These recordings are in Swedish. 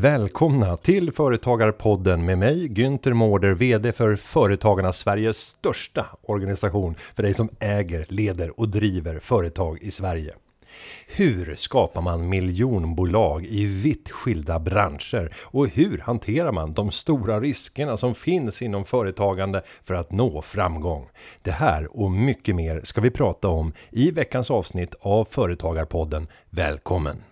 Välkomna till Företagarpodden med mig, Günther Mårder, VD för Företagarna Sveriges största organisation för dig som äger, leder och driver företag i Sverige. Hur skapar man miljonbolag i vitt skilda branscher? Och hur hanterar man de stora riskerna som finns inom företagande för att nå framgång? Det här och mycket mer ska vi prata om i veckans avsnitt av Företagarpodden. Välkommen!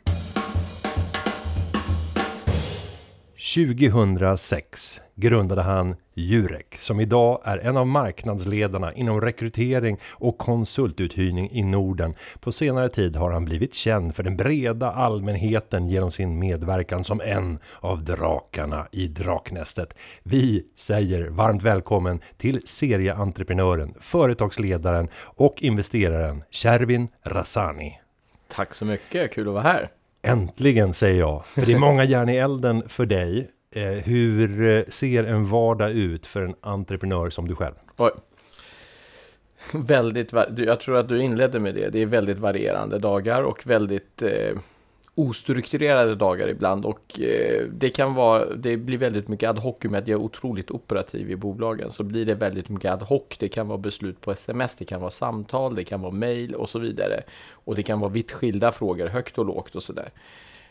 2006 grundade han Jurek som idag är en av marknadsledarna inom rekrytering och konsultuthyrning i Norden. På senare tid har han blivit känd för den breda allmänheten genom sin medverkan som en av drakarna i Draknästet. Vi säger varmt välkommen till serieentreprenören, företagsledaren och investeraren Shervin Rassani. Tack så mycket, kul att vara här. Äntligen säger jag, för det är många järn i elden för dig. Eh, hur eh, ser en vardag ut för en entreprenör som du själv? Oj. Väldigt, jag tror att du inledde med det. Det är väldigt varierande dagar och väldigt eh, ostrukturerade dagar ibland och eh, det kan vara, det blir väldigt mycket ad hoc med att jag är otroligt operativ i bolagen så blir det väldigt mycket ad hoc. Det kan vara beslut på sms, det kan vara samtal, det kan vara mail och så vidare. Och det kan vara vitt skilda frågor, högt och lågt och sådär.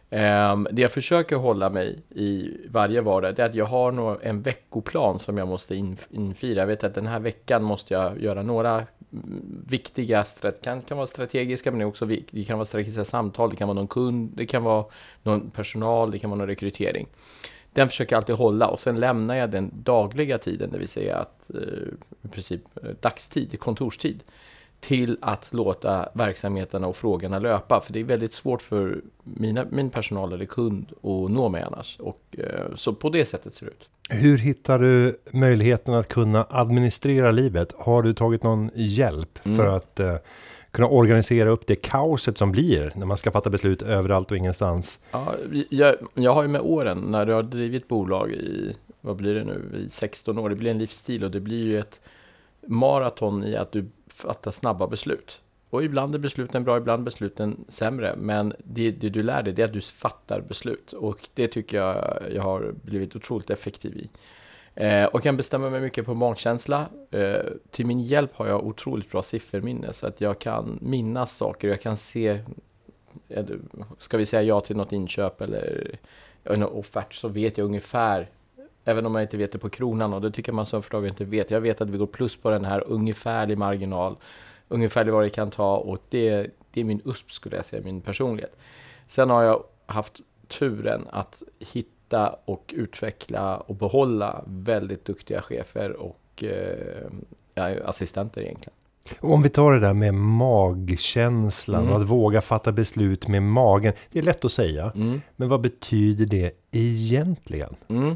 Um, det jag försöker hålla mig i varje vardag det är att jag har en veckoplan som jag måste infira. Jag vet att den här veckan måste jag göra några viktiga, kan, kan vara strategiska, men också det kan vara strategiska samtal, det kan vara någon kund, det kan vara någon personal, det kan vara någon rekrytering. Den försöker jag alltid hålla och sen lämnar jag den dagliga tiden, det vill säga att eh, i princip eh, dagstid, kontorstid till att låta verksamheterna och frågorna löpa. För det är väldigt svårt för mina, min personal eller kund att nå mig annars. Och, eh, så på det sättet ser det ut. Hur hittar du möjligheten att kunna administrera livet? Har du tagit någon hjälp mm. för att eh, kunna organisera upp det kaoset som blir när man ska fatta beslut överallt och ingenstans? Ja, jag, jag har ju med åren, när du har drivit bolag i, vad blir det nu, i 16 år, det blir en livsstil och det blir ju ett maraton i att du fattar snabba beslut. Och ibland är besluten bra, ibland är besluten sämre. Men det, det, du lär dig, det är att du fattar beslut. Och det tycker jag jag har blivit otroligt effektiv i. Eh, och kan bestämma mig mycket på magkänsla. Eh, till min hjälp har jag otroligt bra sifferminne. Så att jag kan minnas saker. Jag kan se, eh, ska vi säga ja till något inköp eller eh, en offert så vet jag ungefär Även om jag inte vet det på kronan och det tycker man som företagare inte vet. Jag vet att vi går plus på den här ungefärlig marginal. Ungefärlig vad det kan ta och det, det är min USP skulle jag säga, min personlighet. Sen har jag haft turen att hitta och utveckla och behålla väldigt duktiga chefer och eh, ja, assistenter egentligen. Om vi tar det där med magkänslan mm. och att våga fatta beslut med magen. Det är lätt att säga, mm. men vad betyder det egentligen? Mm.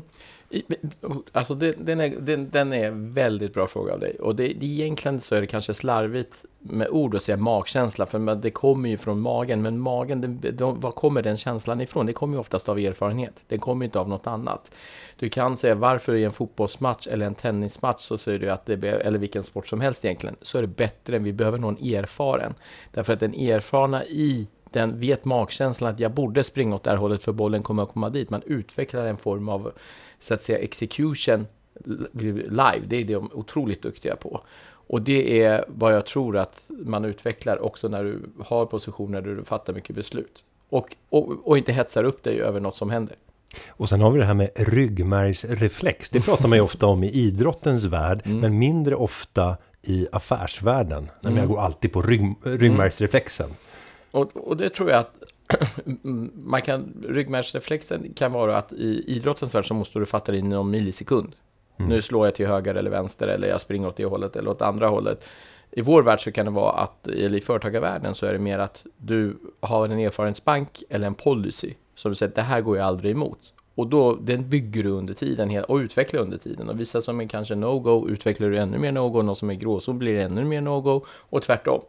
Alltså det, den, är, den, den är väldigt bra fråga av dig. Och det, det, egentligen så är det kanske slarvigt med ord att säga magkänsla, för det kommer ju från magen. Men magen, den, de, var kommer den känslan ifrån? Det kommer ju oftast av erfarenhet. Den kommer inte av något annat. Du kan säga varför i en fotbollsmatch eller en tennismatch så säger du att det, eller vilken sport som helst egentligen, så är det bättre än vi behöver någon erfaren. Därför att den erfarna i den vet magkänslan att jag borde springa åt det här hållet för bollen kommer att komma dit. Man utvecklar en form av så att säga execution live. Det är de otroligt duktiga på. Och det är vad jag tror att man utvecklar också när du har positioner där du fattar mycket beslut. Och, och, och inte hetsar upp dig över något som händer. Och sen har vi det här med ryggmärgsreflex. Det pratar man ju ofta om i idrottens värld, mm. men mindre ofta i affärsvärlden. Mm. Jag går alltid på rygg, ryggmärgsreflexen. Och, och det tror jag att man kan, ryggmärgsreflexen kan vara att i idrottens värld så måste du fatta det i någon millisekund. Mm. Nu slår jag till höger eller vänster eller jag springer åt det hållet eller åt andra hållet. I vår värld så kan det vara att, eller i företagarvärlden så är det mer att du har en erfarenhetsbank eller en policy som säger att det här går jag aldrig emot. Och då, den bygger du under tiden och utvecklar under tiden. Och vissa som är kanske no-go utvecklar du ännu mer no-go, någon som är gråzon blir ännu mer no-go och tvärtom.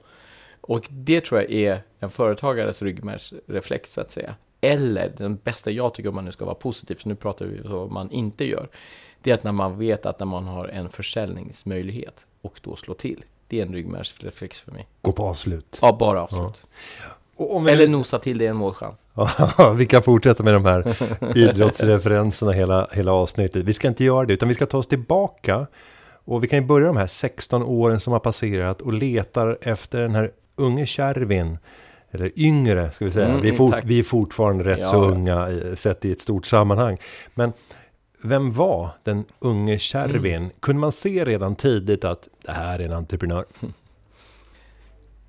Och det tror jag är en företagares ryggmärgsreflex så att säga. Eller den bästa jag tycker om man nu ska vara positiv, för nu pratar vi om vad man inte gör. Det är att när man vet att när man har en försäljningsmöjlighet och då slå till. Det är en ryggmärgsreflex för mig. Gå på avslut. Ja, bara avslut. Ja. vi... Eller nosa till det en målchans. vi kan fortsätta med de här idrottsreferenserna hela, hela avsnittet. Vi ska inte göra det, utan vi ska ta oss tillbaka. Och vi kan ju börja de här 16 åren som har passerat och letar efter den här unge Kärvin. Eller yngre, ska vi säga. Mm, vi, är fort, vi, är fortfarande rätt ja. så unga, sett i ett stort sammanhang. Men vem var den unge Kärvin? Mm. Kunde man se redan tidigt att det här är en entreprenör?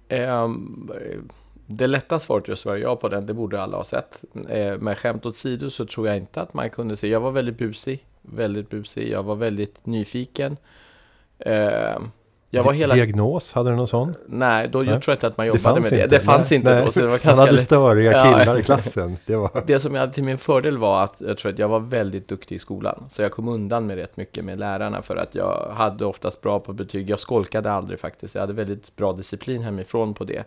Um, det lätta svaret att svara ja på den, det borde alla ha sett. Uh, med skämt åt sidor så tror jag inte att man kunde se. Jag var väldigt busig, väldigt busig. Jag var väldigt nyfiken. Uh, jag var hela... Diagnos, hade du någon sån? Nej, då nej. jag tror inte att man jobbade med det. Det fanns nej, inte nej. då. Så det var man hade störiga killar i klassen. Det, var... det som jag hade till min fördel var att jag tror att jag var väldigt duktig i skolan. Så jag kom undan med rätt mycket med lärarna för att jag hade oftast bra på betyg. Jag skolkade aldrig faktiskt. Jag hade väldigt bra disciplin hemifrån på det.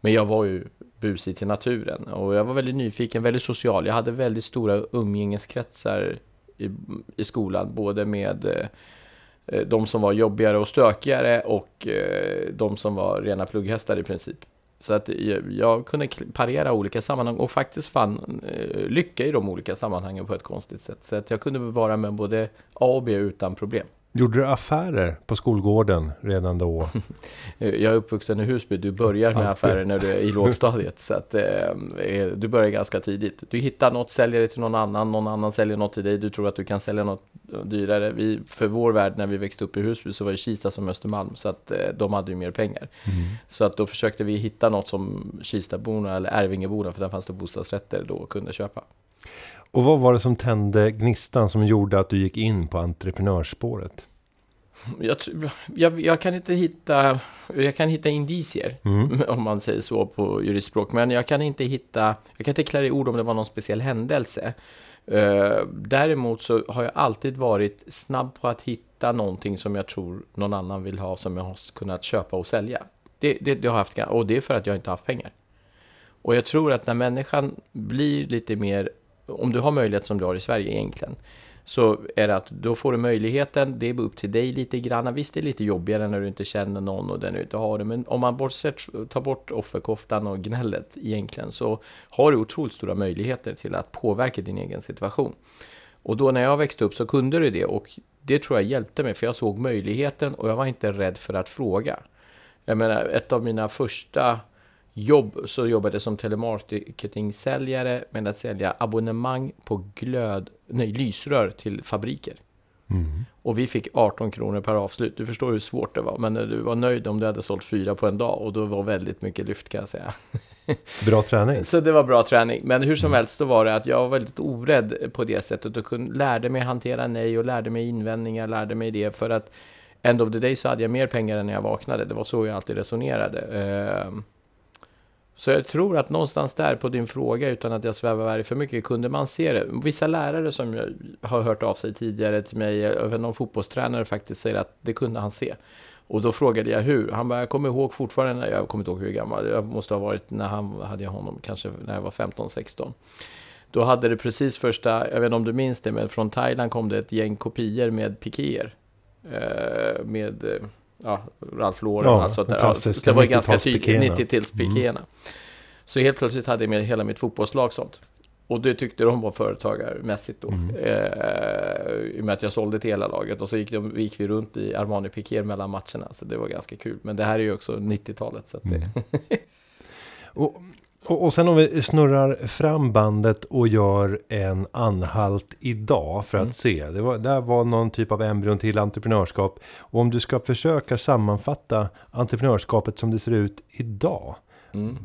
Men jag var ju busig till naturen och jag var väldigt nyfiken, väldigt social. Jag hade väldigt stora umgängeskretsar i, i skolan, både med Eh, Eh, de som var jobbigare och stökigare och eh, de som var rena plugghästar i princip. Så att eh, jag kunde parera olika sammanhang och faktiskt fann lycka i de olika sammanhangen på ett konstigt sätt. Så att jag kunde vara med både A och B utan problem. Gjorde du affärer på skolgården redan då? jag är uppvuxen i Husby. Du börjar med affärer när du är i lågstadiet. så att eh, du börjar ganska tidigt. Du hittar något, säljer det till någon annan. Någon annan säljer något till dig. Du tror att du kan sälja något dyrare. Vi, för vår värld när vi växte upp i Husby så var det Kista som Östermalm. Så att eh, de hade ju mer pengar. Mm. Så att då försökte vi hitta något som Kistaborna eller Ervingeborna, för där fanns det bostadsrätter, då kunde köpa. Och vad var det som tände gnistan som gjorde att du gick in på entreprenörsspåret? Jag, jag, jag, kan inte hitta, jag kan hitta indicier, mm. om man säger så på juristspråk, men jag kan inte hitta, jag kan inte klä i ord om det var någon speciell händelse. Uh, däremot så har jag alltid varit snabb på att hitta någonting som jag tror någon annan vill ha, som jag har kunnat köpa och sälja. Det, det, det har haft, och det är för att jag inte haft pengar. Och jag tror att när människan blir lite mer om du har möjlighet som du har i Sverige egentligen, så är det att då får du möjligheten, det är upp till dig lite grann. Visst, det är lite jobbigare när du inte känner någon och den du inte har det, men om man bortsett, tar bort offerkoftan och gnället egentligen, så har du otroligt stora möjligheter till att påverka din egen situation. Och då när jag växte upp så kunde du det och det tror jag hjälpte mig, för jag såg möjligheten och jag var inte rädd för att fråga. Jag menar, ett av mina första jobb så jobbade jag som telemarketingsäljare med att sälja abonnemang på glöd, nej, lysrör till fabriker. Mm. Och vi fick 18 kronor per avslut. Du förstår hur svårt det var. Men du var nöjd om du hade sålt fyra på en dag. Och då var väldigt mycket lyft kan jag säga. Bra träning. Så det var bra träning. Men hur som mm. helst så var det att jag var väldigt orädd på det sättet. Och kunde, lärde mig hantera nej och lärde mig invändningar. Lärde mig det för att end of the day så hade jag mer pengar än när jag vaknade. Det var så jag alltid resonerade. Uh, så jag tror att någonstans där på din fråga, utan att jag svävar iväg för mycket, kunde man se det. Vissa lärare som jag har hört av sig tidigare till mig, även någon fotbollstränare faktiskt, säger att det kunde han se. Och då frågade jag hur. Han bara, jag kommer ihåg fortfarande, jag kommer inte ihåg hur gammal, jag måste ha varit när han hade jag honom, kanske när jag var 15-16. Då hade det precis första, jag vet inte om du minns det, men från Thailand kom det ett gäng kopior med pikéer. Eh, med eh, ja, Ralph Lauren. Ja, alltså, där, det var ganska tydligt, 90-talspikéerna. Mm. Så helt plötsligt hade jag med hela mitt fotbollslag sånt. Och det tyckte de var företagarmässigt då. Mm. Eh, I och med att jag sålde till hela laget. Och så gick, de, gick vi runt i Armani Piqué mellan matcherna. Så det var ganska kul. Men det här är ju också 90-talet. Så mm. och och, och sen om vi snurrar fram bandet och gör en anhalt idag för att mm. se. Det var, där var någon typ av embryon till entreprenörskap. Och om du ska försöka sammanfatta entreprenörskapet som det ser ut idag. Mm.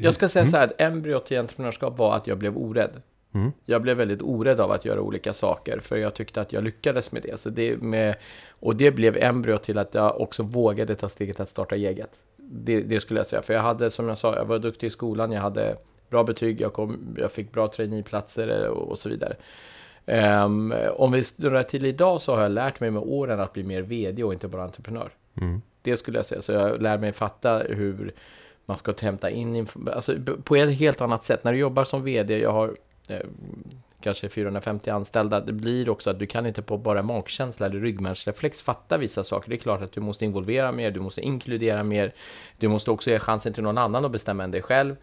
Jag ska säga mm. så här, att embryot till entreprenörskap var att jag blev orädd. Mm. Jag blev väldigt orädd av att göra olika saker, för jag tyckte att jag lyckades med det. Så det med, och det blev embryot till att jag också vågade ta steget att starta eget det, det, skulle jag säga. För jag hade, som jag sa, jag var duktig i skolan, jag hade bra betyg, jag, kom, jag fick bra traineeplatser och, och så vidare. Um, om vi snurrar till idag så har jag lärt mig med åren att bli mer vd och inte bara entreprenör. Mm. Det skulle jag säga. Så jag lär mig fatta hur man ska hämta in alltså på ett helt annat sätt. När du jobbar som vd, jag har eh, kanske 450 anställda, det blir också att du kan inte på bara magkänsla eller ryggmärgsreflex fatta vissa saker. Det är klart att du måste involvera mer, du måste inkludera mer, du måste också ge chansen till någon annan att bestämma än dig själv.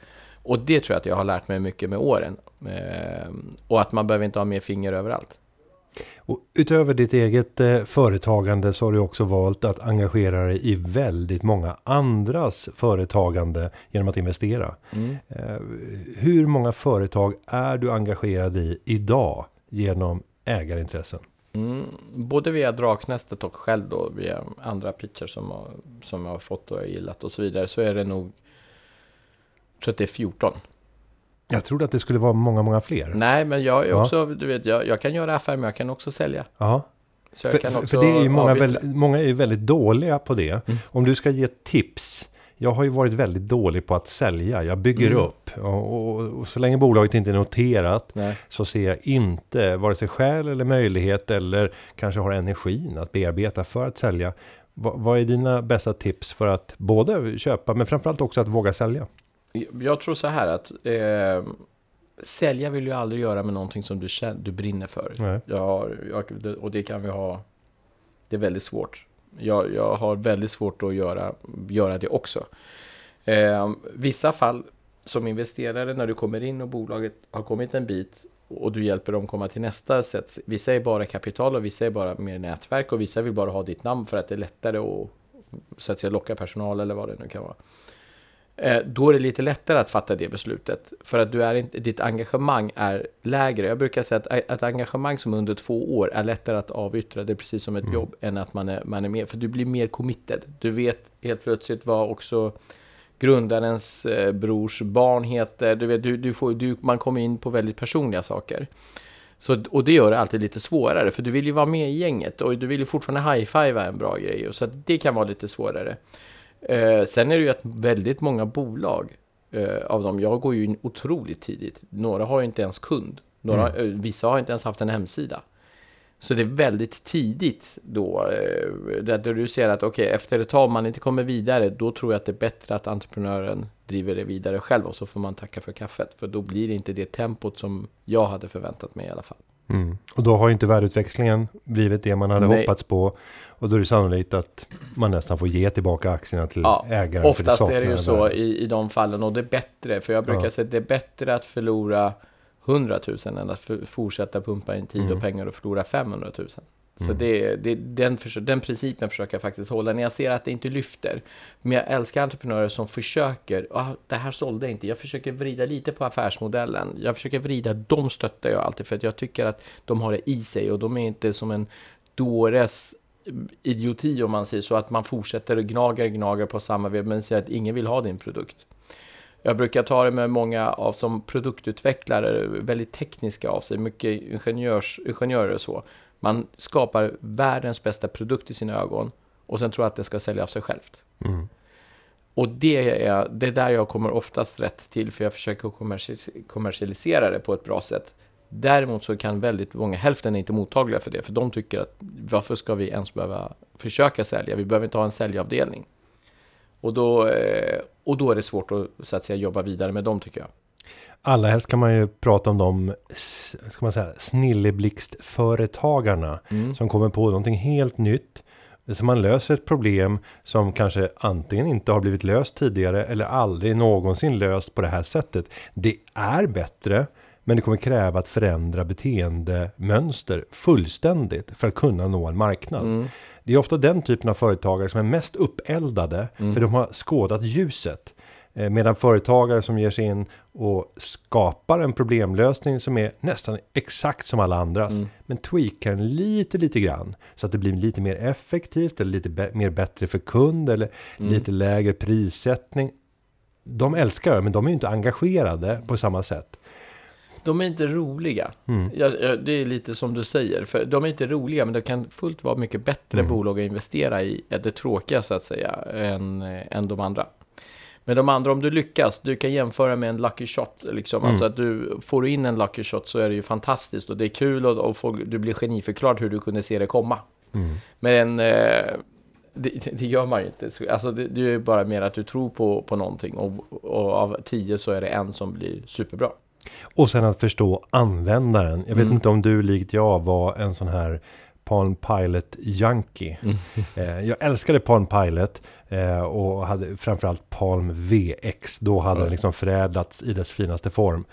Och det tror jag att jag har lärt mig mycket med åren. Ehm, och att man behöver inte ha mer finger överallt. Och utöver ditt eget eh, företagande så har du också valt att engagera dig i väldigt många andras företagande genom att investera. Mm. Eh, hur många företag är du engagerad i idag genom ägarintressen? Mm, både via Draknästet och själv då via andra pitcher som, har, som jag har fått och gillat och så vidare så är det nog, jag tror att det är 14. Jag trodde att det skulle vara många, många fler. Nej, men jag är Ja. också, du vet, jag, jag kan göra affärer men jag kan också sälja. Ja, Så jag för, kan för, också för det är ju många, väldigt, många är ju väldigt dåliga på det. Mm. Om du ska ge tips. Jag har ju varit väldigt dålig på att sälja. Jag bygger Mm. upp. Och, och, och så länge bolaget inte är noterat Nej. så ser jag inte vare sig skäl eller möjlighet eller kanske har energin att bearbeta för att sälja. Va, vad är dina bästa tips för att både köpa men framförallt också att våga sälja? Jag tror så här att eh, sälja vill ju aldrig göra med någonting som du, känner, du brinner för. Nej. Jag har, jag, och det kan vi ha, det är väldigt svårt. Jag, jag har väldigt svårt att göra, göra det också. Eh, vissa fall som investerare när du kommer in och bolaget har kommit en bit och du hjälper dem komma till nästa sätt. Vissa är bara kapital och vissa är bara mer nätverk och vissa vill bara ha ditt namn för att det är lättare att så att säga, locka personal eller vad det nu kan vara. Eh, då är det lite lättare att fatta det beslutet. För att du är inte, ditt engagemang är lägre. Jag brukar säga att ett engagemang som under två år är lättare att avyttra. Det är precis som ett Mm. jobb än att man är, man är mer. För du blir mer committed. Du vet helt plötsligt vad också grundarens eh, brors barn heter. Du vet, du, du får, du, man kommer in på väldigt personliga saker. Så, och det gör det alltid lite svårare, för du vill ju vara med i gänget och du vill ju fortfarande high-fivea en bra grej. Och så det kan vara lite svårare. Eh, sen är det ju att väldigt många bolag eh, av dem, jag går ju in otroligt tidigt. Några har ju inte ens kund. Några, eh, vissa har inte ens haft en hemsida. Så det är väldigt tidigt då, eh, där du ser att okej, efter ett tag om man inte kommer vidare, då tror jag att det är bättre att entreprenören driver det vidare själv och så får man tacka för kaffet. För då blir det inte det tempot som jag hade förväntat mig i alla fall. Mm. Och då har ju inte värdeutväxlingen blivit det man hade Nej. hoppats på. Och då är det sannolikt att man nästan får ge tillbaka aktierna till Ja, ägaren. Oftast är det ju så i, i de fallen och det är bättre, för jag brukar Ja. säga att det är bättre att förlora 100 000 än att för, fortsätta pumpa in tid Mm. och pengar och förlora 500 000. Så Mm. det, det, den, den principen försöker jag faktiskt hålla när jag ser att det inte lyfter. Men jag älskar entreprenörer som försöker, ah, det här sålde inte, jag försöker vrida lite på affärsmodellen. Jag försöker vrida, de stöttar jag alltid för att jag tycker att de har det i sig och de är inte som en dåres idioti om man säger så, att man fortsätter och gnagar, gnagar på samma vev men säger att ingen vill ha din produkt. Jag brukar ta det med många av som produktutvecklare, väldigt tekniska av sig, mycket ingenjörs, ingenjörer och så. Man skapar världens bästa produkt i sina ögon och sen tror att det ska sälja av sig självt. Mm. Och det är, det är där jag kommer oftast rätt till, för jag försöker kommersi- kommersialisera det på ett bra sätt. Däremot så kan väldigt många, hälften är inte mottagliga för det, för de tycker att varför ska vi ens behöva försöka sälja? Vi behöver inte ha en säljavdelning. Och då, eh, och då är det svårt att, så att säga, jobba vidare med dem tycker jag. Allra helst kan man ju prata om de, ska man säga, snilleblixtföretagarna Mm. som kommer på någonting helt nytt. Så man löser ett problem som kanske antingen inte har blivit löst tidigare eller aldrig någonsin löst på det här sättet. Det är bättre, men det kommer kräva att förändra beteendemönster fullständigt för att kunna nå en marknad. Mm. Det är ofta den typen av företagare som är mest uppeldade Mm. för de har skådat ljuset. Eh, Medan företagare som ger sig in och skapar en problemlösning som är nästan exakt som alla andras. Mm. Men tweakar den lite, lite grann. Så att det blir lite mer effektivt eller lite bä- mer bättre för kund eller Mm. lite lägre prissättning. De älskar det, men de är ju inte engagerade på samma sätt. De är inte roliga. Mm. Ja, det är lite som du säger, för de är inte roliga, men det kan fullt vara mycket bättre Mm. bolag att investera i, det tråkiga så att säga, än, än de andra. Men de andra, om du lyckas, du kan jämföra med en lucky shot, liksom. Mm. Alltså att du får in en lucky shot så är det ju fantastiskt och det är kul och, och folk, du blir geniförklarad hur du kunde se det komma. Mm. Men eh, det, det gör man ju inte. Så, Alltså det, det är ju bara mer att du tror på, på någonting och, och av tio så är det en som blir superbra. Och sen att förstå användaren. Jag vet Mm. inte om du likt jag var en sån här Palm Pilot Junkie. Mm. Eh, jag älskade Palm Pilot eh, och hade framförallt Palm VX. Då hade Mm. den liksom förädlats i dess finaste form.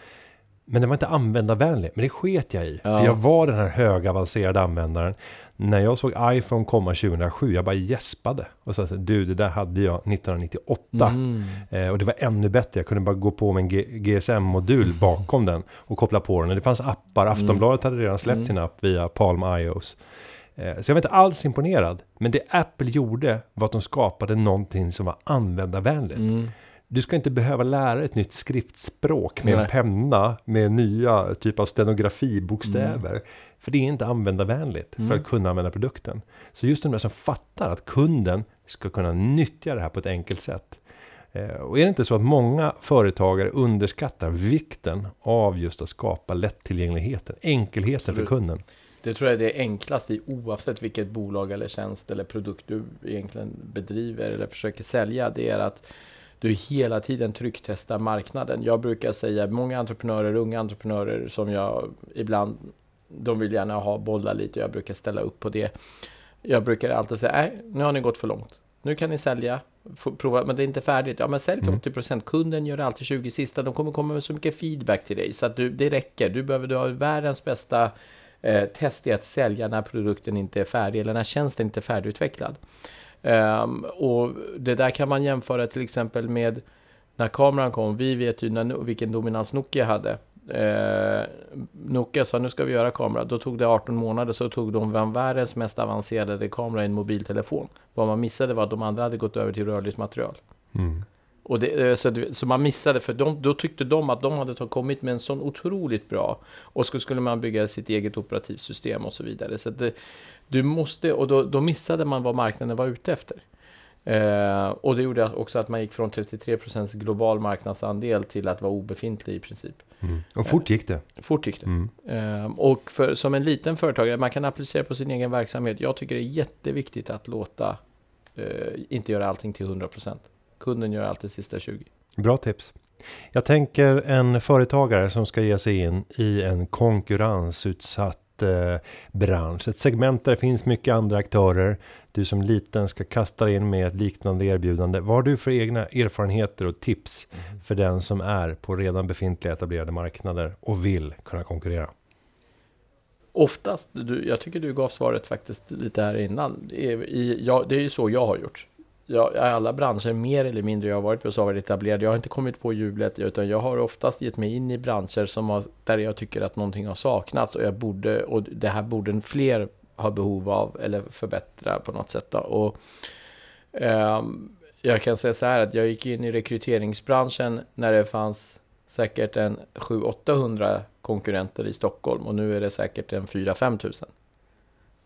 Men den var inte användarvänlig, men det sket jag i. Ja. För jag var den här högavancerade användaren. När jag såg iPhone komma 2007, jag bara gäspade. Och sa du det där hade jag 1998. Mm. Eh, och det var ännu bättre, jag kunde bara gå på med en GSM-modul bakom den och koppla på den. Och det fanns appar, Aftonbladet hade redan släppt Mm. sin app via Palm iOS. Eh, så jag var inte alls imponerad. Men det Apple gjorde var att de skapade någonting som var användarvänligt. Mm. Du ska inte behöva lära ett nytt skriftspråk med Nej. en penna med nya typ av stenografibokstäver. För det är inte användarvänligt för att kunna använda produkten. Så just de där som fattar att kunden ska kunna nyttja det här på ett enkelt sätt. Eh, Och är det inte så att många företagare underskattar vikten av just att skapa lättillgängligheten, enkelheten Absolut. för kunden? Det tror jag är det enklaste i oavsett vilket bolag eller tjänst eller produkt du egentligen bedriver eller försöker sälja. Det är att du hela tiden trycktestar marknaden. Jag brukar säga många entreprenörer, unga entreprenörer som jag ibland, de vill gärna ha bollar lite och jag brukar ställa upp på det. Jag brukar alltid säga, nej, nu har ni gått för långt. Nu kan ni sälja, prova, men det är inte färdigt. Ja, men sälj till Mm. 80%. Kunden gör alltid 20 sista. De kommer komma med så mycket feedback till dig så att du, det räcker. Du behöver du har världens bästa eh, test i att sälja när produkten inte är färdig eller när tjänsten inte är färdigutvecklad. Um, och det där kan man jämföra till exempel med när kameran kom. Vi vet ju när, vilken dominans Nokia hade. Eh, Nokia sa nu ska vi göra kamera. Då tog det 18 månader så tog de världens mest avancerade kamera i en mobiltelefon. Vad man missade var att de andra hade gått över till rörligt material. Mm. Och det, eh, så, så man missade, för de, då tyckte de att de hade kommit med en sån otroligt bra. Och så skulle man bygga sitt eget operativsystem och så vidare. Så det, du måste, och då, då missade man vad marknaden var ute efter. Eh, och det gjorde också att man gick från 33% global marknadsandel till att vara obefintlig i princip. Mm. Och fort gick det. Fort gick det. Mm. Eh, och för, som en liten företagare, man kan applicera på sin egen verksamhet. Jag tycker det är jätteviktigt att låta, eh, inte göra allting till 100%. Kunden gör alltid sista 20. Bra tips. Jag tänker en företagare som ska ge sig in i en konkurrensutsatt eh, bransch. Ett segment där det finns mycket andra aktörer. Du som liten ska kasta in med ett liknande erbjudande. Vad har du för egna erfarenheter och tips för den som är på redan befintliga etablerade marknader och vill kunna konkurrera? Oftast, du, jag tycker du gav svaret faktiskt lite här innan. I, ja, det är ju så jag har gjort. Jag, I alla branscher, mer eller mindre, jag har varit på så har varit etablerad. Jag har inte kommit på hjulet, utan jag har oftast gett mig in i branscher som har, där jag tycker att någonting har saknats och jag borde, och det här borde fler ha behov av eller förbättra på något sätt. Då. Och, ehm, jag kan säga så här att jag gick in i rekryteringsbranschen när det fanns säkert en 700-800 konkurrenter i Stockholm och nu är det säkert en 4-5 tusen.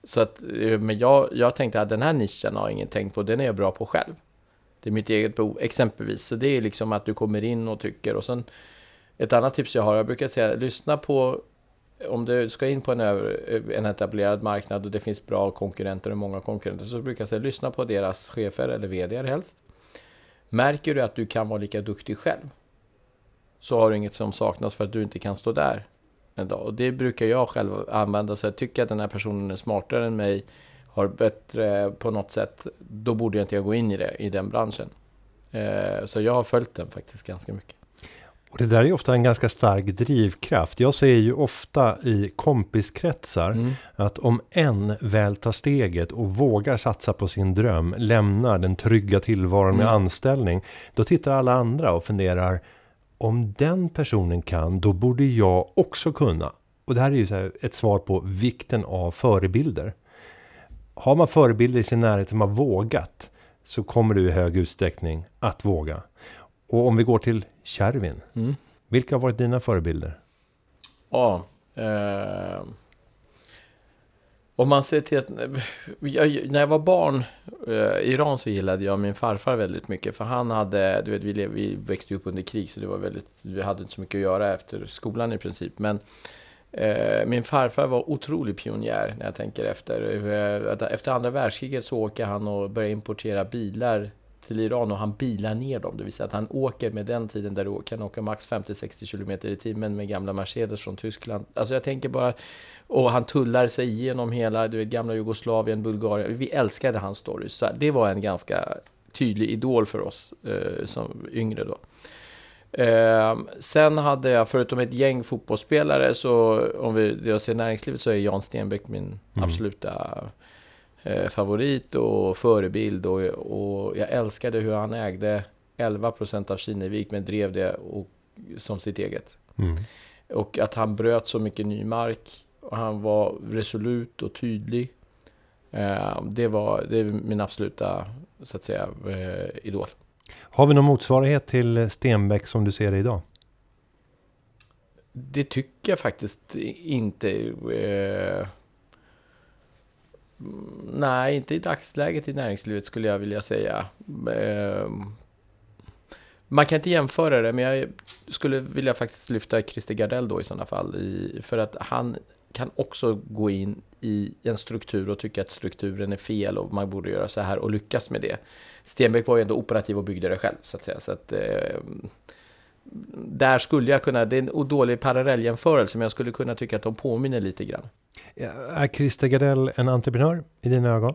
Så att, eh, men jag, jag tänkte att den här nischen har ingen tänkt på, den är jag bra på själv. Det är mitt eget behov, exempelvis. Så det är liksom att du kommer in och tycker och sen ett annat tips jag har, jag brukar säga, lyssna på om du ska in på en, över, en etablerad marknad och det finns bra konkurrenter och många konkurrenter så brukar jag säga lyssna på deras chefer eller vd helst. Märker du att du kan vara lika duktig själv så har du inget som saknas för att du inte kan stå där en dag. Och det brukar jag själv använda. Så jag tycker att den här personen är smartare än mig, har bättre på något sätt, då borde jag inte gå in i det, i den branschen. Eh, så jag har följt den faktiskt ganska mycket. Och det där är ju ofta en ganska stark drivkraft. Jag ser ju ofta i kompiskretsar Mm. att om en väl tar steget och vågar satsa på sin dröm, lämnar den trygga tillvaron med Mm. anställning, då tittar alla andra och funderar om den personen kan, då borde jag också kunna. Och det här är ju så här ett svar på vikten av förebilder. Har man förebilder i sin närhet som har vågat så kommer du i hög utsträckning att våga. Och om vi går till Kärvin, Mm. vilka har varit dina förebilder? Ja. Eh, om man ser till att... Jag, när jag var barn eh, i Iran så gillade jag min farfar väldigt mycket. För han hade... Du vet, vi, lev, vi växte upp under krig så det var väldigt... Vi hade inte så mycket att göra efter skolan i princip. Men eh, min farfar var otrolig pionjär när jag tänker efter. Eh, efter andra världskriget så åker han och börjar importera bilar till Iran och han bilar ner dem. Det vill säga att han åker med den tiden där du kan åka max 50-60 km i timmen med gamla Mercedes från Tyskland. Alltså jag tänker bara, och han tullar sig igenom hela du vet, gamla Jugoslavien, Bulgarien. Vi älskade hans stories. Så det var en ganska tydlig idol för oss eh, som yngre då. Eh, sen hade jag, förutom ett gäng fotbollsspelare, så om vi jag ser näringslivet så är Jan Stenbeck min mm. absoluta favorit och förebild. Och, och jag älskade hur han ägde 11 procent av Kinnevik, men drev det och, som sitt eget. Mm. Och att han bröt så mycket ny mark. Och han var resolut och tydlig. Eh, det var det är min absoluta, så att säga, eh, idol. Har vi någon motsvarighet till Stenbeck som du ser det idag? Det tycker jag faktiskt inte. Eh, nej, inte i dagsläget i näringslivet skulle jag vilja säga. Ehm, man kan inte jämföra det, men jag skulle vilja faktiskt lyfta Christer Gardell då i sådana fall. För att han kan också gå in i en struktur och tycka att strukturen är fel och man borde göra så här och lyckas med det. Stenbeck var ju ändå operativ och byggde det själv så att säga. Så att, eh, där skulle jag kunna, det är en dålig parallelljämförelse, men jag skulle kunna tycka att de påminner lite grann. Är Christer Gardell en entreprenör i dina ögon?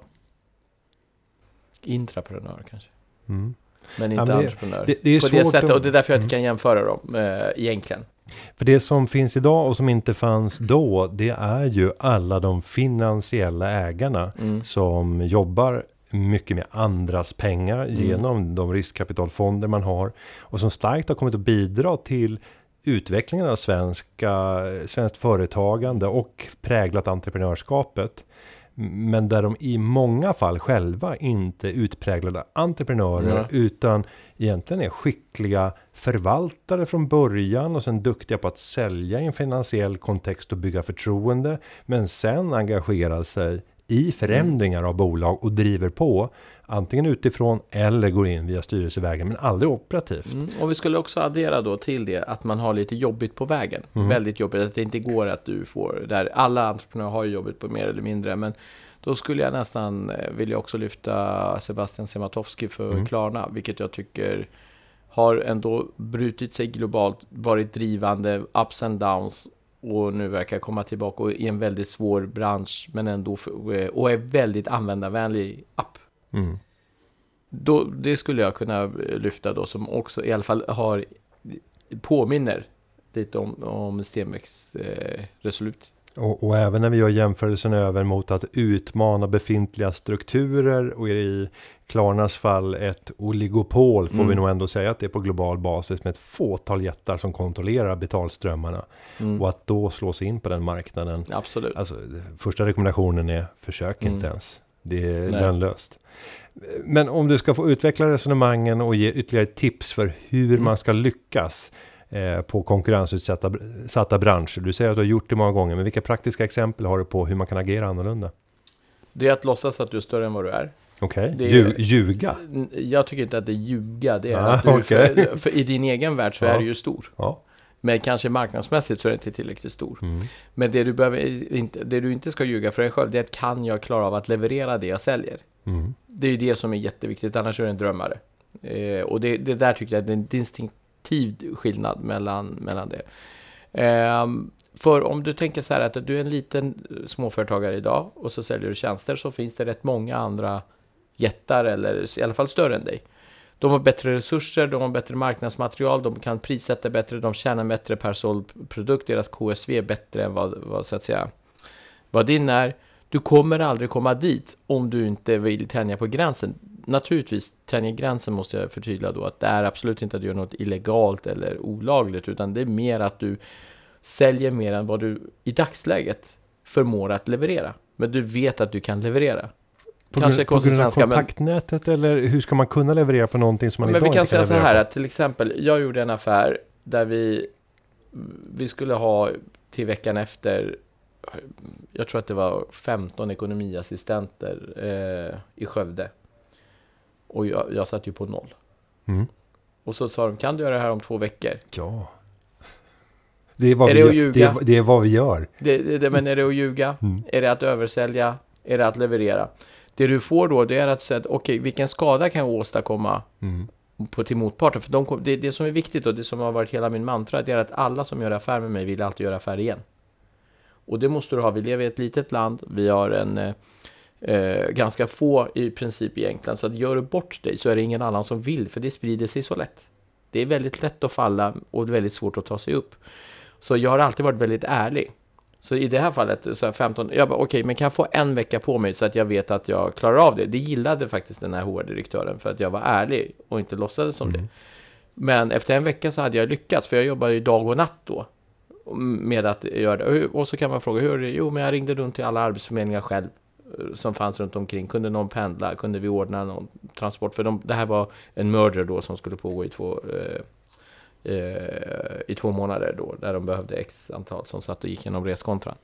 Intraprenör kanske. Mm. Men inte ja, men entreprenör. Det, det är På det sättet, och det är därför jag inte mm. kan jämföra dem eh, egentligen. För det som finns idag och som inte fanns då, det är ju alla de finansiella ägarna mm. som jobbar mycket med andras pengar mm. genom de riskkapitalfonder man har och som starkt har kommit att bidra till utvecklingen av svenska, svenskt företagande och präglat entreprenörskapet. Men där de i många fall själva inte utpräglade entreprenörer mm. utan egentligen är skickliga förvaltare från början och sen duktiga på att sälja i en finansiell kontext och bygga förtroende. Men sen engagera sig i förändringar av bolag och driver på antingen utifrån eller går in via styrelsevägen men aldrig operativt. Mm. Och vi skulle också addera då till det att man har lite jobbigt på vägen. Mm. Väldigt jobbigt att det inte går att du får där alla entreprenörer har jobbigt på mer eller mindre men då skulle jag nästan eh, vilja också lyfta Sebastian Sematowski för mm. Klarna vilket jag tycker har ändå brutit sig globalt, varit drivande, ups and downs och nu verkar komma tillbaka i en väldigt svår bransch men ändå för, och är väldigt användarvänlig app. Mm. Då, det skulle jag kunna lyfta då som också i alla fall har påminner lite om, om Stenbecks eh, Resolut. Och, och, även när vi gör jämförelsen över mot att utmana befintliga strukturer och i Klarnas fall ett oligopol får mm. vi nog ändå säga att det är på global basis med ett fåtal jättar som kontrollerar betalströmmarna. Mm. Och att då slå sig in på den marknaden. Absolut. Alltså, första rekommendationen är försök mm. inte ens. Det är Nej. lönlöst. Men om du ska få utveckla resonemangen och ge ytterligare tips för hur mm. man ska lyckas på konkurrensutsatta branscher. Du säger att du har gjort det många gånger, men vilka praktiska exempel har du på hur man kan agera annorlunda? Det är att låtsas att du är större än vad du är. Okej, okay. Lju ljuga? Jag tycker inte att det är ljuga. Det är ah, att du, okay. för, för, i din egen värld så ja. är du ju stor. Ja. Men kanske marknadsmässigt så är det inte tillräckligt stor. Mm. Men det du, behöver, inte, det du inte ska ljuga för dig själv, det är att kan jag klara av att leverera det jag säljer? Mm. Det är ju det som är jätteviktigt, annars är du en drömmare. Eh, och det, det, där tycker jag är en distinktiv skillnad mellan, mellan det. Um, för om du tänker så här att du är en liten småföretagare idag och så säljer du tjänster så finns det rätt många andra jättar eller i alla fall större än dig. De har bättre resurser, de har bättre marknadsmaterial, de kan prissätta bättre, de tjänar bättre per såld produkt, deras KSV är bättre än vad, vad, så att säga, vad din är. Du kommer aldrig komma dit om du inte vill tänja på gränsen. Naturligtvis, tänja gränsen måste jag förtydliga då att det är absolut inte att du gör något illegalt eller olagligt, utan det är mer att du säljer mer än vad du i dagsläget förmår att leverera. Men du vet att du kan leverera. På Kanske på grund av kontaktnätet men... eller hur ska man kunna leverera på någonting som man men idag inte kan leverera? Vi kan säga så här att till exempel, jag gjorde en affär där vi, vi skulle ha till veckan efter, jag tror att det var 15 ekonomiassistenter eh, i Skövde. Och jag, jag satt ju på noll. Mm. Och så sa de, kan du göra det här om två veckor? Ja. Det är vad, är vi, det, gör. Det, är, det är vad vi gör. Det, det, men är det att ljuga? Mm. Är det att översälja? Är det att leverera? Det du får då, det är att säga, okej, okay, vilken skada kan jag åstadkomma Mm. på, till motparten? För de, det, det som är viktigt och det som har varit hela min mantra, det är att alla som gör affär med mig vill alltid göra affär igen. Och det måste du ha. Vi lever i ett litet land, vi har en eh, ganska få i princip egentligen, så att gör du bort dig så är det ingen annan som vill, för det sprider sig så lätt. Det är väldigt lätt att falla och väldigt svårt att ta sig upp. Så jag har alltid varit väldigt ärlig. Så i det här fallet, så här 15, jag bara okej, men kan jag få en vecka på mig så att jag vet att jag klarar av det? Det gillade faktiskt den här HR-direktören för att jag var ärlig och inte låtsades som det. Men efter en vecka så hade jag lyckats, för jag jobbade ju dag och natt då med att göra det. Och så kan man fråga, hur det? Jo, men jag ringde runt till alla arbetsförmedlingar själv som fanns runt omkring. Kunde någon pendla? Kunde vi ordna någon transport? För de, det här var en merger då som skulle pågå i två, eh, eh, i två månader då, där de behövde x antal som satt och gick genom reskontran.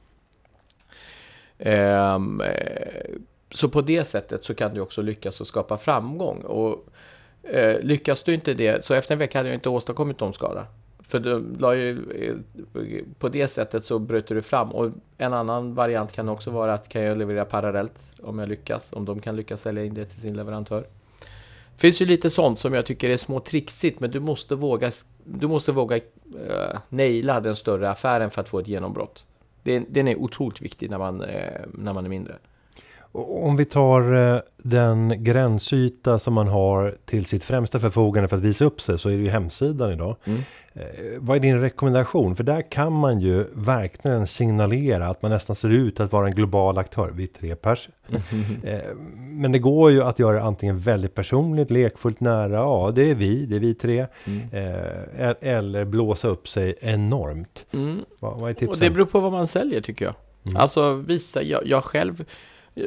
Ehm, eh, så på det sättet så kan du också lyckas och skapa framgång. Och eh, lyckas du inte det, så efter en vecka hade jag inte åstadkommit någon skada. För du la ju, på det sättet så bryter du fram. Och en annan variant kan också vara att kan jag leverera parallellt om jag lyckas, om de kan lyckas sälja in det till sin leverantör. Det finns ju lite sånt som jag tycker är små trixigt, men du måste våga, du måste våga uh, naila den större affären för att få ett genombrott. Den, den är otroligt viktig när man, eh, när man är mindre. Och Om vi tar eh, den gränsyta som man har till sitt främsta förfogande för att visa upp sig så är det ju hemsidan idag. Mm. Eh, Vad är din rekommendation? För där kan man ju verkligen signalera att man nästan ser ut att vara en global aktör. Vi är tre pers. Eh, Men det går ju att göra det antingen väldigt personligt, lekfullt nära. Ja, det är vi, det är vi tre. Mm. E- Eller blåsa upp sig enormt. Mm. Vad, vad är Och tipsen? det beror på vad man säljer tycker jag. Mm. Alltså visa, jag, jag själv,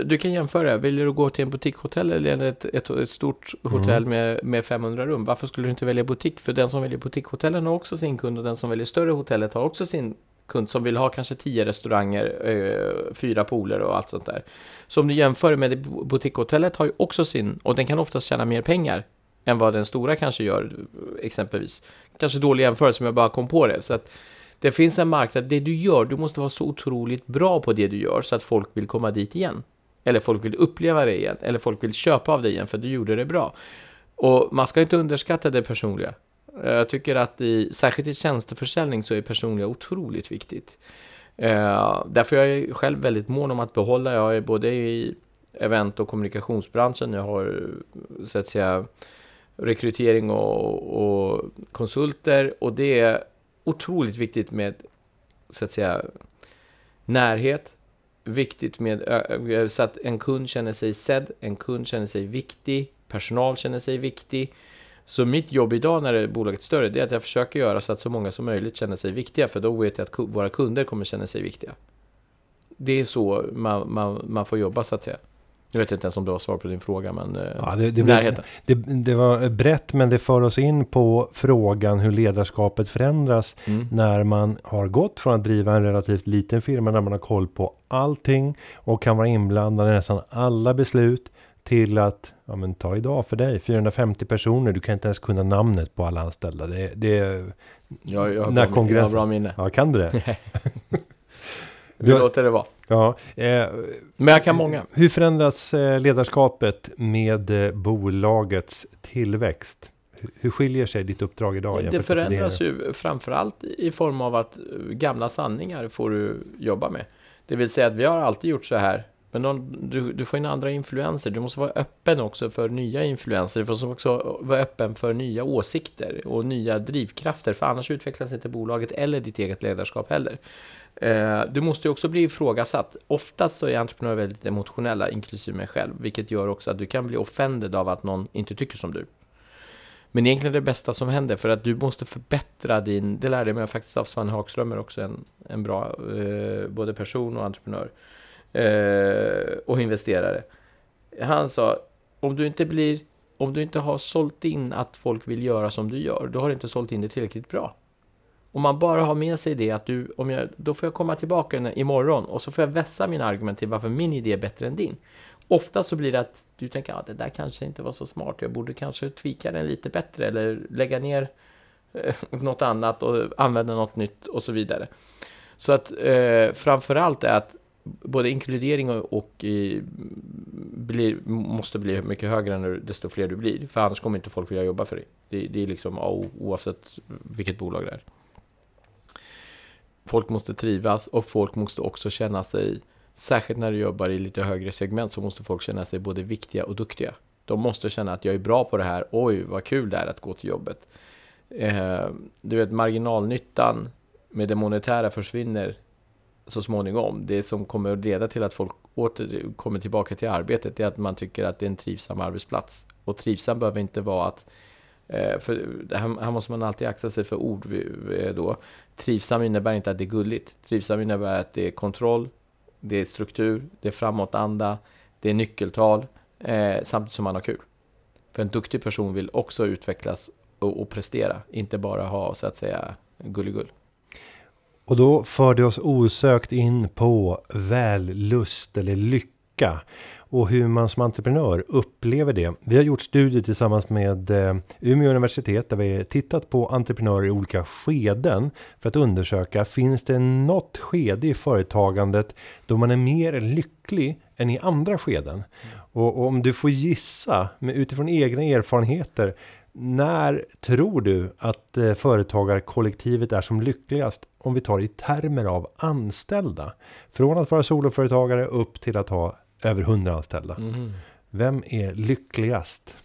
du kan jämföra, vill du gå till en butikhotell eller ett, ett, ett stort hotell med, med 500 rum? Varför skulle du inte välja butik? För den som väljer butikhotellen har också sin kund och den som väljer större hotellet har också sin kund som vill ha kanske 10 restauranger, eh, fyra pooler och allt sånt där. Så om du jämför med det, butikhotellet har ju också sin, och den kan oftast tjäna mer pengar än vad den stora kanske gör, exempelvis. Kanske dålig jämförelse, men jag bara kom på det. Så att det finns en marknad, det du gör, du måste vara så otroligt bra på det du gör så att folk vill komma dit igen. Eller folk vill uppleva det igen, eller folk vill köpa av dig igen för du gjorde det bra. Och man ska inte underskatta det personliga. Jag tycker att i, särskilt i tjänsteförsäljning så är personliga otroligt viktigt. Eh, därför är jag själv väldigt mån om att behålla, jag är både i event och kommunikationsbranschen, jag har så att säga rekrytering och, och konsulter och det är otroligt viktigt med så att säga närhet, viktigt med så att en kund känner sig sedd, en kund känner sig viktig, personal känner sig viktig. Så mitt jobb idag när det är bolaget större, det är att jag försöker göra så att så många som möjligt känner sig viktiga, för då vet jag att våra kunder kommer känna sig viktiga. Det är så man, man, man får jobba så att säga. Jag vet inte ens om du har svar på din fråga, men eh, Ja, det, det, närheten. det, det var brett men det för oss in på frågan hur ledarskapet förändras Mm. när man har gått från att driva en relativt liten firma där man har koll på allting och kan vara inblandad i nästan alla beslut till att, ja men ta idag för dig, 450 personer, du kan inte ens kunna namnet på alla anställda. Det, det Jag, jag, har När bra, min- jag har kongressen- bra minne. ja kan du det? Vi låter det vara. Ja, eh, Men jag kan många. hur förändras eh, ledarskapet med eh, bolagets tillväxt? Hur- skiljer sig ditt uppdrag idag? Det förändras ju framförallt i form av att eh, gamla sanningar får du jobba med. Det vill säga att vi har alltid gjort så här. Men någon, du, du får in andra influenser. Du måste vara öppen också för nya influenser. Du måste också vara öppen för nya åsikter och nya drivkrafter. För annars utvecklas inte bolaget eller ditt eget ledarskap heller. Eh, du måste ju också bli ifrågasatt. Oftast så är entreprenörer väldigt emotionella, inklusive mig själv. Vilket gör också att du kan bli offended av att någon inte tycker som du. Men egentligen det bästa som händer för att du måste förbättra din, det lärde jag mig faktiskt av Svan Hagströmer också, en, en bra eh, både person och entreprenör eh, och investerare. Han sa, om du inte blir, om du inte har sålt in att folk vill göra som du gör, då har du inte sålt in det tillräckligt bra. Om man bara har med sig det att du, om jag, då får jag komma tillbaka imorgon och så får jag vässa mina argument till varför min idé är bättre än din. Ofta så blir det att du tänker att det där kanske inte var så smart, jag borde kanske tvika den lite bättre eller lägga ner eh, något annat och använda något nytt och så vidare. Så att eh, framförallt är att både inkludering och, och i, blir, måste bli mycket högre när, desto fler du blir. För annars kommer inte folk vilja jobba för dig. Det, det är liksom oavsett vilket bolag det är. Folk måste trivas och folk måste också känna sig, särskilt när du jobbar i lite högre segment, så måste folk känna sig både viktiga och duktiga. De måste känna att jag är bra på det här. Oj, vad kul det är att gå till jobbet. Eh, du vet, marginalnyttan med det monetära försvinner så småningom. Det som kommer att leda till att folk åter kommer tillbaka till arbetet är att man tycker att det är en trivsam arbetsplats. Och trivsam behöver inte vara att eh, för här måste man alltid akta sig för ord eh, då. Trivsam innebär inte att det är gulligt. Trivsam innebär att det är kontroll, det är struktur, det är framåtanda, det är nyckeltal, eh, samtidigt som man har kul. För en duktig person vill också utvecklas och, och prestera, inte bara ha så att säga gulligull. Och då för det oss osökt in på vällust eller lycka. Och hur man som entreprenör upplever det. Vi har gjort studier tillsammans med eh, Umeå universitet där vi tittat på entreprenörer i olika skeden. För att undersöka, finns det något skede i företagandet då man är mer lycklig än i andra skeden? Och, och, om du får gissa med utifrån egna erfarenheter. När tror du att eh, företagarkollektivet är som lyckligast om vi tar i termer av anställda? Från att vara soloföretagare upp till att ha över 100 anställda. Mm. Vem är lyckligast?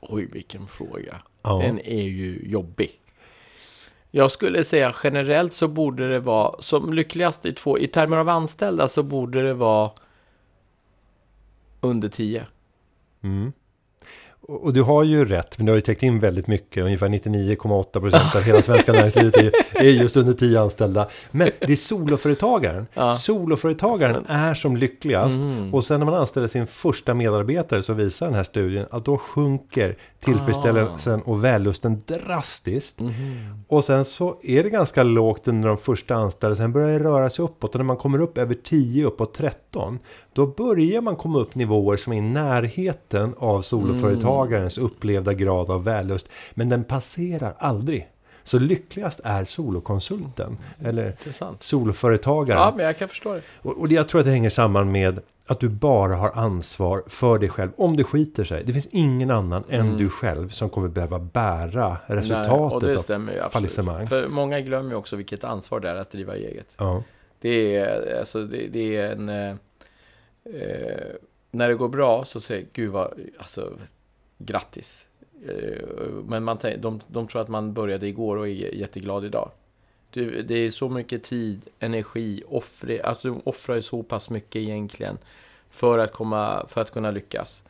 Oj, vilken fråga. Ja. Den är ju jobbig. Jag skulle säga generellt så borde det vara, som lyckligast i två, i termer av anställda så borde det vara under 10. Mm. Och du har ju rätt, men du har ju täckt in väldigt mycket. Ungefär 99,8 procent av hela svenska näringslivet är, just under 10 anställda. Men det är soloföretagaren. Ja. Soloföretagaren är som lyckligast. Mm. Och sen när man anställer sin första medarbetare så visar den här studien att då sjunker tillfredsställelsen och vällusten drastiskt. Mm. Och sen så är det ganska lågt under de första anställda. Sen börjar det röra sig uppåt. Och när man kommer upp över 10, uppåt 13. Då börjar man komma upp nivåer som är i närheten av soloföretagarens upplevda grad av vällust. Men den passerar aldrig. Så lyckligast är solokonsulten. Eller Intressant. soloföretagaren. Ja, men jag kan förstå det. Och, och jag tror att det hänger samman med att du bara har ansvar för dig själv. Om det skiter sig. Det finns ingen annan mm. än du själv som kommer behöva bära resultatet Nej, och det stämmer ju, av fallissemang. För många glömmer ju också vilket ansvar det är att driva eget. Ja. Det, är, alltså, det, det är en... Eh, eh, när det går bra så säger Gud vad, alltså, grattis. Eh, men man, de, de tror att man började igår och är jätteglad idag. Det, det är så mycket tid, energi, offre, alltså du offrar ju så pass mycket egentligen för att, komma, för att kunna lyckas.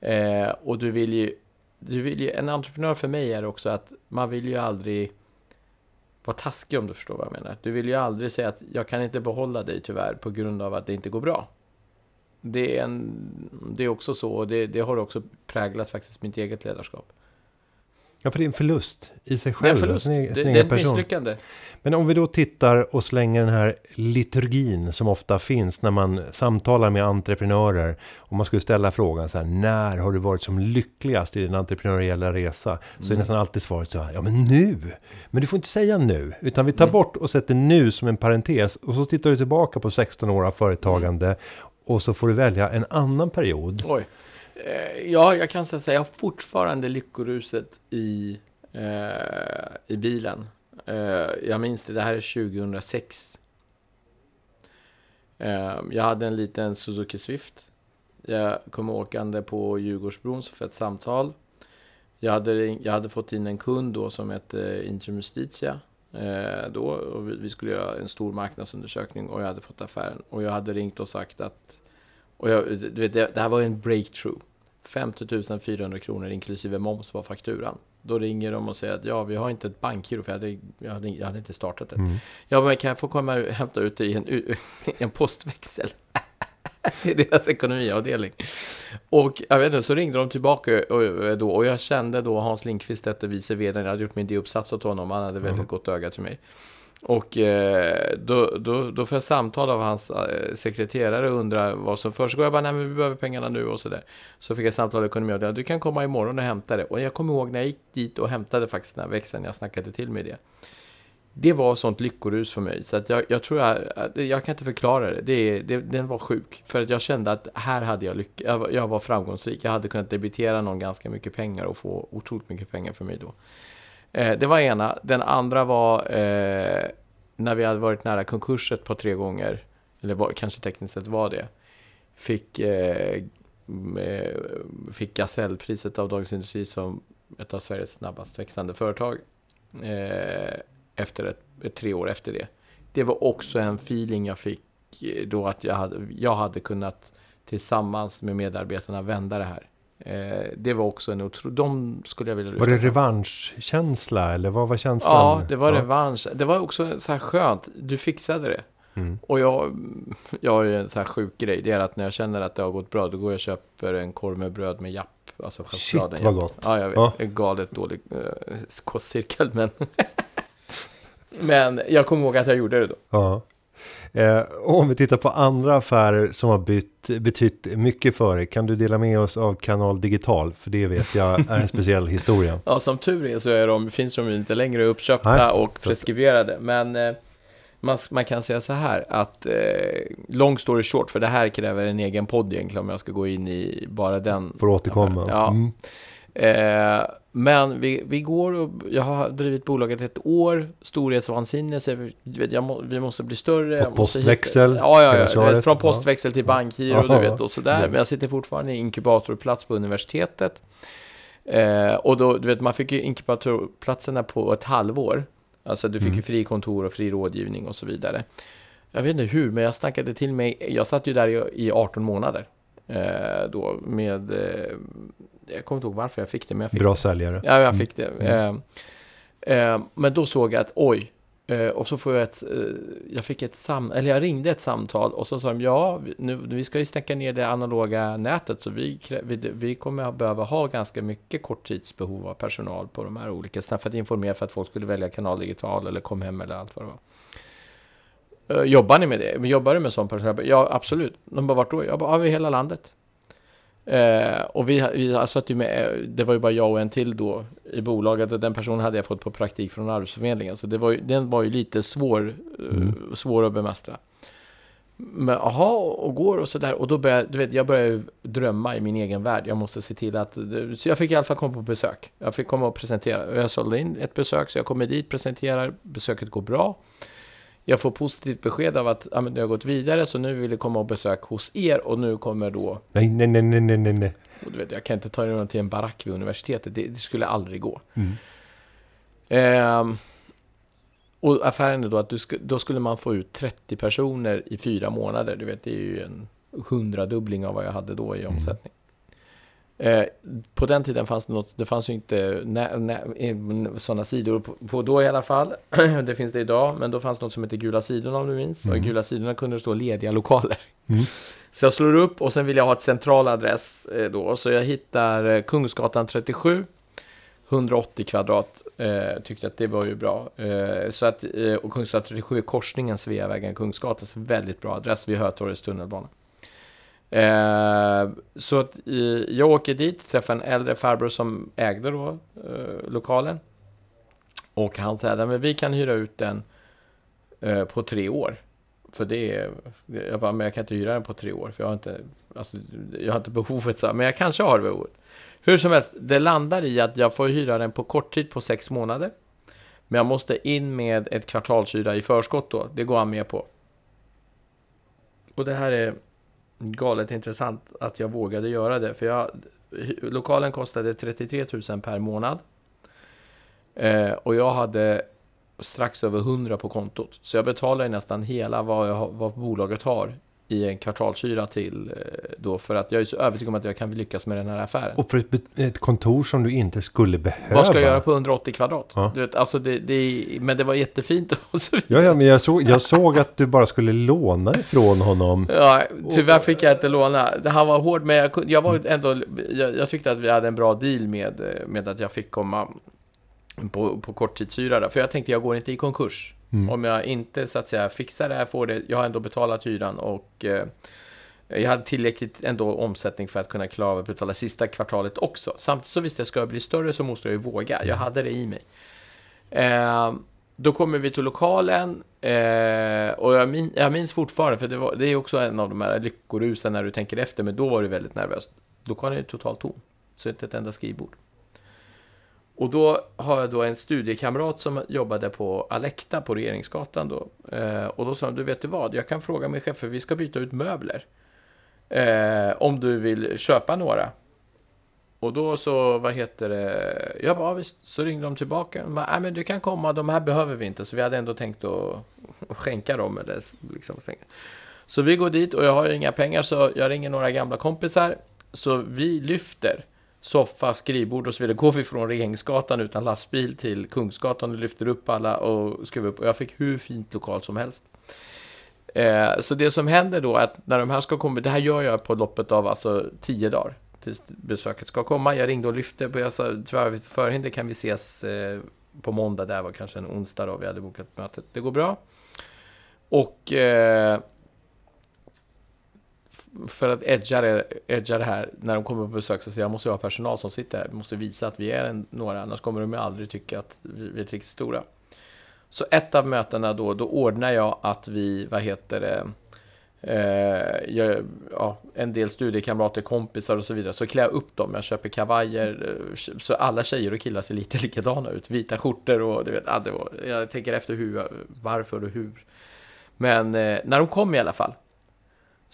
Eh, och du vill ju, du vill ju, en entreprenör för mig är också att man vill ju aldrig vara taskig om du förstår vad jag menar. Du vill ju aldrig säga att jag kan inte behålla dig tyvärr på grund av att det inte går bra. Det är, en, det är också så och det, det har också präglat faktiskt mitt eget ledarskap. Ja, för det är en förlust i sig själv. Det är, en förlust. Sin, sin det, det är ett misslyckande. Men om vi då tittar och slänger den här liturgin som ofta finns när man samtalar med entreprenörer. Om man skulle ställa frågan så här, när har du varit som lyckligast i din entreprenöriella resa? Mm. Så är mm. nästan alltid svaret så här, ja men nu! Men du får inte säga nu, utan vi tar mm. bort och sätter nu som en parentes. Och så tittar du tillbaka på 16 år av företagande. Mm. Och så får du välja en annan period. Oj. Eh, ja, jag kan säga att jag har fortfarande lyckoruset i, eh, i bilen. Eh, jag minns det, det här är 2006. Eh, jag hade en liten Suzuki Swift. Jag kom åkande på Djurgårdsbron för ett samtal. Jag hade, jag hade fått in en kund då som hette Intrum Justitia. Eh, då, och vi, vi skulle göra en stor marknadsundersökning och jag hade fått affären. Och jag hade ringt och sagt att och jag, du vet, det, det här var en breakthrough. 50 400 kronor inklusive moms var fakturan. Då ringer de och säger att ja, vi har inte ett bankgiro för jag hade, jag hade, jag hade inte startat det. Mm. Ja, men kan jag få komma och hämta ut det i en, en postväxel? till deras ekonomiavdelning. Och jag vet inte, så ringde de tillbaka och, då, och jag kände då Hans Lindqvist, detta vice vd, jag hade gjort min D-uppsats åt honom, han hade väldigt mm. gott öga till mig. Och eh, då, då, då får jag samtal av hans eh, sekreterare och undrar vad som försiggår. Jag bara, nej men vi behöver pengarna nu och sådär. Så fick jag samtal av ekonomiavdelningen. Du kan komma imorgon och hämta det. Och jag kommer ihåg när jag gick dit och hämtade faktiskt den här växeln. Jag snackade till mig det det var sånt lyckorus för mig. Så att jag, jag tror jag, jag kan inte förklara det. det, det den var sjuk. För att jag kände att här hade jag lyckats. Jag, jag, var framgångsrik. Jag hade kunnat debitera någon ganska mycket pengar och få otroligt mycket pengar för mig då. Eh, det var ena. Den andra var eh, när vi hade varit nära konkurs ett par tre gånger. Eller var, kanske tekniskt sett var det. Fick, eh, eh fick Gasellpriset av Dagens Industri som ett av Sveriges snabbast växande företag. Eh, efter ett, ett, tre år efter det. Det var också en feeling jag fick eh, då att jag hade, jag hade kunnat tillsammans med medarbetarna vända det här. Eh, det var också en otrolig, de skulle jag vilja lyfta Var det revanschkänsla eller vad var känslan? Ja, det var ja. revansch. Det var också så här skönt, du fixade det. Mm. Och jag, jag har ju en så här sjuk grej, det är att när jag känner att det har gått bra, då går jag och köper en korv med bröd med japp. Alltså Shit vad gott. Ja, jag vet. Ja. Galet dålig uh, kostcirkel, men Men jag kommer ihåg att jag gjorde det då. Ja. Eh, om vi tittar på andra affärer som har bytt, betytt mycket för dig. Kan du dela med oss av Kanal Digital? För det vet jag är en speciell historia. Ja, som tur är så är de, finns de inte längre uppköpta Nej, och preskriberade. Men eh, man, man, kan säga så här att, eh, long story short, för det här kräver en egen podd egentligen om jag ska gå in i bara den. Får återkomma. Ja. Mm. Eh, men vi, vi går och jag har drivit bolaget ett år, storhetsvansinne, så jag må, vi måste bli större. Postväxel? Hitta, ja, ja, ja vet, från postväxel till bankgiro, du vet, och sådär. Men jag sitter fortfarande i inkubatorplats på universitetet. Eh, och då, du vet, man fick ju inkubatorplatserna på ett halvår. Alltså du fick mm. ju fri kontor och fri rådgivning och så vidare. Jag vet inte hur, men jag snackade till mig, jag satt ju där i, i 18 månader. Eh, då med eh, jag kommer inte ihåg varför jag fick det, men jag fick Bra det. säljare. Ja, jag fick det. Mm. Eh, eh, men då såg jag att oj, eh, och så får jag ett, eh, jag fick ett sam, eller jag ringde ett samtal och så sa de ja, nu, vi ska ju stänka ner det analoga nätet så vi, vi, vi kommer att behöva ha ganska mycket korttidsbehov av personal på de här olika för att informera för att folk skulle välja kanal digital eller kom hem eller allt vad det var. Uh, jobbar ni med det? Jobbar du med sån personal? Ja, absolut. De bara, vart då? Jag bara, över hela landet. Eh, och vi, vi satt ju med, det var ju bara jag och en till då i bolaget och den personen hade jag fått på praktik från Arbetsförmedlingen. Så det var ju, den var ju lite svår, mm. uh, svår att bemästra. Men aha, och går och sådär. Och då började, du vet, jag började drömma i min egen värld. Jag måste se till att, så jag fick i alla fall komma på besök. Jag fick komma och presentera. Jag sålde in ett besök, så jag kommer dit, presenterar, besöket går bra jag får positivt besked av att ja, men det har gått vidare så nu vill jag komma och besöka hos er och nu kommer då... Nej, nej, nej, nej, nej, nej. Och du vet, jag kan inte ta er till en barack vid universitetet, det, det skulle aldrig gå. Mm. Eh, och affären är då att du sk då skulle man få ut 30 personer i fyra månader. Du vet, det är ju en hundradubbling av vad jag hade då i mm. Eh, på den tiden fanns det något, det fanns ju inte sådana sidor på, på, då i alla fall. det finns det idag, men då fanns det något som heter Gula sidorna om du minns. Mm. Och i Gula sidorna kunde det stå lediga lokaler. Mm. Så jag slår upp och sen vill jag ha ett central adress eh, då. Så jag hittar eh, Kungsgatan 37. 180 kvadrat. Eh, tyckte att det var ju bra. Eh, så att, eh, och Kungsgatan 37 är korsningen Sveavägen Kungsgatan. Så väldigt bra adress vid Hötorgets tunnelbana. Eh, så att eh, jag åker dit, träffar en äldre farbror som ägde då eh, lokalen. Och han säger att vi kan hyra ut den eh, på tre år. För det är, jag bara, men jag kan inte hyra den på tre år, för jag har inte, alltså, jag har inte behovet, så, men jag kanske har behovet. Hur som helst, det landar i att jag får hyra den på kort tid, på sex månader. Men jag måste in med ett kvartalshyra i förskott då, det går han med på. Och det här är galet intressant att jag vågade göra det. För jag, lokalen kostade 33 000 per månad. Eh, och jag hade strax över 100 på kontot. Så jag betalade nästan hela vad, jag, vad bolaget har i en kvartalshyra till eh, då för att jag är så övertygad om att jag kan lyckas med den här affären. Och för ett, ett kontor som du inte skulle behöva. Vad ska jag göra på 180 kvadrat? Ja. Du vet, alltså det, det, men det var jättefint. Och så ja, ja, men jag såg, jag såg att du bara skulle låna ifrån honom. Ja, tyvärr fick jag inte låna. Han var hård, men jag, jag var ändå, jag, jag, tyckte att vi hade en bra deal med, med att jag fick komma på, på korttidshyra. För jag tänkte, jag går inte i konkurs. Mm. Om jag inte så att säga fixar det här, får det, jag har ändå betalat hyran och eh, jag hade tillräckligt ändå omsättning för att kunna klara av att betala sista kvartalet också. Samtidigt så visste jag, ska jag bli större så måste jag ju våga. Jag hade det i mig. Eh, då kommer vi till lokalen eh, och jag, min, jag minns fortfarande, för det, var, det är också en av de här lyckorusen när du tänker efter, men då var det väldigt nervöst. Lokalen är totalt tom, så inte ett enda skrivbord. Och då har jag då en studiekamrat som jobbade på Alekta på Regeringsgatan då. Eh, och då sa han, du vet du vad, jag kan fråga min chef för vi ska byta ut möbler. Eh, om du vill köpa några. Och då så, vad heter det, jag bara, visst, så ringde de tillbaka. De bara, men du kan komma, de här behöver vi inte. Så vi hade ändå tänkt att skänka dem. Eller liksom. Så vi går dit och jag har ju inga pengar så jag ringer några gamla kompisar. Så vi lyfter soffa, skrivbord och så vidare. Går vi från Regeringsgatan utan lastbil till Kungsgatan och lyfter upp alla och skruvar upp. Och jag fick hur fint lokal som helst. Eh, så det som händer då är att när de här ska komma, det här gör jag på loppet av alltså tio dagar tills besöket ska komma. Jag ringde och lyfte på, jag sa tyvärr förhinder kan vi ses eh, på måndag, det var kanske en onsdag då vi hade bokat mötet. Det går bra. Och eh, för att edga det, edga det här, när de kommer på besök så säger jag måste ha personal som sitter här. Vi måste visa att vi är en, några, annars kommer de ju aldrig tycka att vi, vi är riktigt stora. Så ett av mötena då, då ordnar jag att vi, vad heter det, eh, jag, ja, en del studiekamrater, kompisar och så vidare, så klär jag upp dem. Jag köper kavajer, så alla tjejer och killar ser lite likadana ut. Vita skjortor och du vet, ja, det var, jag tänker efter hur, varför och hur. Men eh, när de kom i alla fall,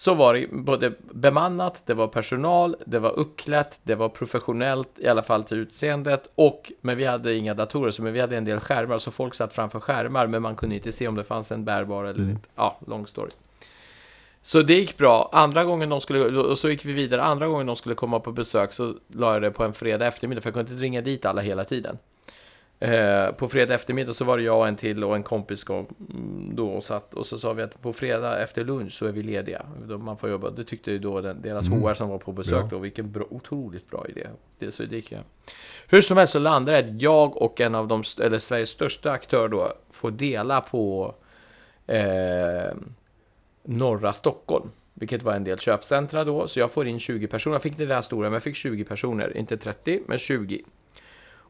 så var det både bemannat, det var personal, det var uppklätt, det var professionellt, i alla fall till utseendet, och, men vi hade inga datorer, så men vi hade en del skärmar, så folk satt framför skärmar, men man kunde inte se om det fanns en bärbar eller mm. inte. Ja, lång story. Så det gick bra. Andra gången de skulle, och så gick vi vidare. Andra gången de skulle komma på besök så la jag det på en fredag eftermiddag, för jag kunde inte ringa dit alla hela tiden. Eh, på fredag eftermiddag så var det jag och en till och en kompis kom mm, då och satt och så sa vi att på fredag efter lunch så är vi lediga. Man får jobba. Det tyckte ju då den, deras mm. HR som var på besök ja. då, vilken bra, otroligt bra idé. Det, så det gick jag. Hur som helst så landade det att jag och en av de, eller Sveriges största aktör då, får dela på eh, norra Stockholm. Vilket var en del köpcentra då, så jag får in 20 personer. Jag fick inte det här stora, men jag fick 20 personer. Inte 30, men 20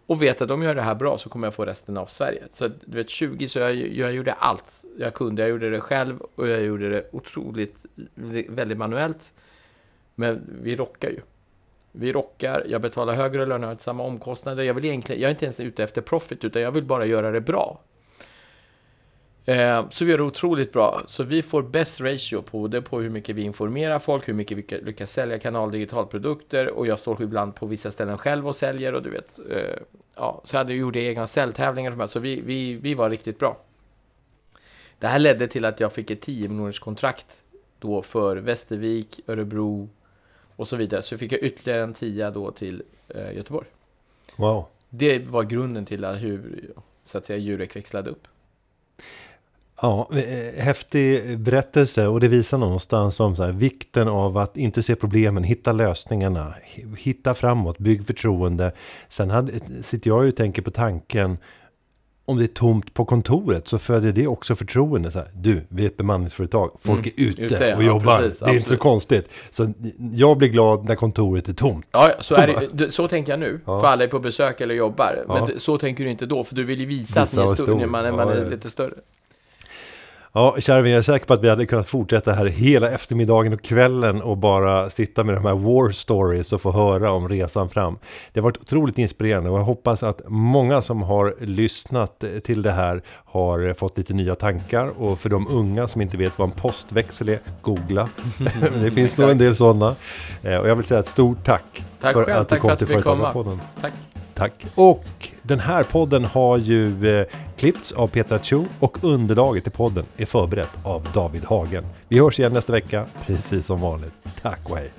och vet att om jag gör det här bra så kommer jag få resten av Sverige. Så du vet, 20 så jag, jag gjorde allt jag kunde. Jag gjorde det själv och jag gjorde det otroligt, väldigt manuellt. Men vi rockar ju. Vi rockar, jag betalar högre löner, har samma omkostnader. Jag, vill egentligen, jag är inte ens ute efter profit, utan jag vill bara göra det bra. Eh, så vi gör det otroligt bra. Så vi får bäst ratio på det på hur mycket vi informerar folk, hur mycket vi lyckas sälja kanal digitalprodukter och jag står ibland på vissa ställen själv och säljer och du vet. Eh, ja, så jag hade gjort egna säljtävlingar så vi, vi, vi var riktigt bra. Det här ledde till att jag fick ett 10 miljoners kontrakt då för Västervik, Örebro och så vidare. Så fick jag ytterligare en 10 då till eh, Göteborg. Wow. Det var grunden till hur så att säga Jurek växlade upp. Ja, eh, häftig berättelse och det visar någonstans om så här, vikten av att inte se problemen, hitta lösningarna, hitta framåt, bygg förtroende. Sen hade, sitter jag ju och tänker på tanken om det är tomt på kontoret så föder det också förtroende. Så här, du, vi är ett bemanningsföretag, folk mm, är ute, ute och ja, jobbar. Precis, det är absolut. inte så konstigt. Så jag blir glad när kontoret är tomt. Ja, så, är det, så tänker jag nu. Ja. För alla är på besök eller jobbar. Men ja. så tänker du inte då, för du vill ju visa, visa att ni är stor, när man, man är lite större. Ja, Kärvin, jag är säker på att vi hade kunnat fortsätta här hela eftermiddagen och kvällen och bara sitta med de här war stories och få höra om resan fram. Det har varit otroligt inspirerande och jag hoppas att många som har lyssnat till det här har fått lite nya tankar och för de unga som inte vet vad en postväxel är, googla. det finns nog en del sådana. Eh, och jag vill säga ett stort tack, tack för själv, att du kom till Företagarpodden. Tack. Tack. Och den här podden har ju eh, klippts av Petra Chu och underlaget till podden är förberett av David Hagen. Vi hörs igen nästa vecka, precis som vanligt. Tack och hej!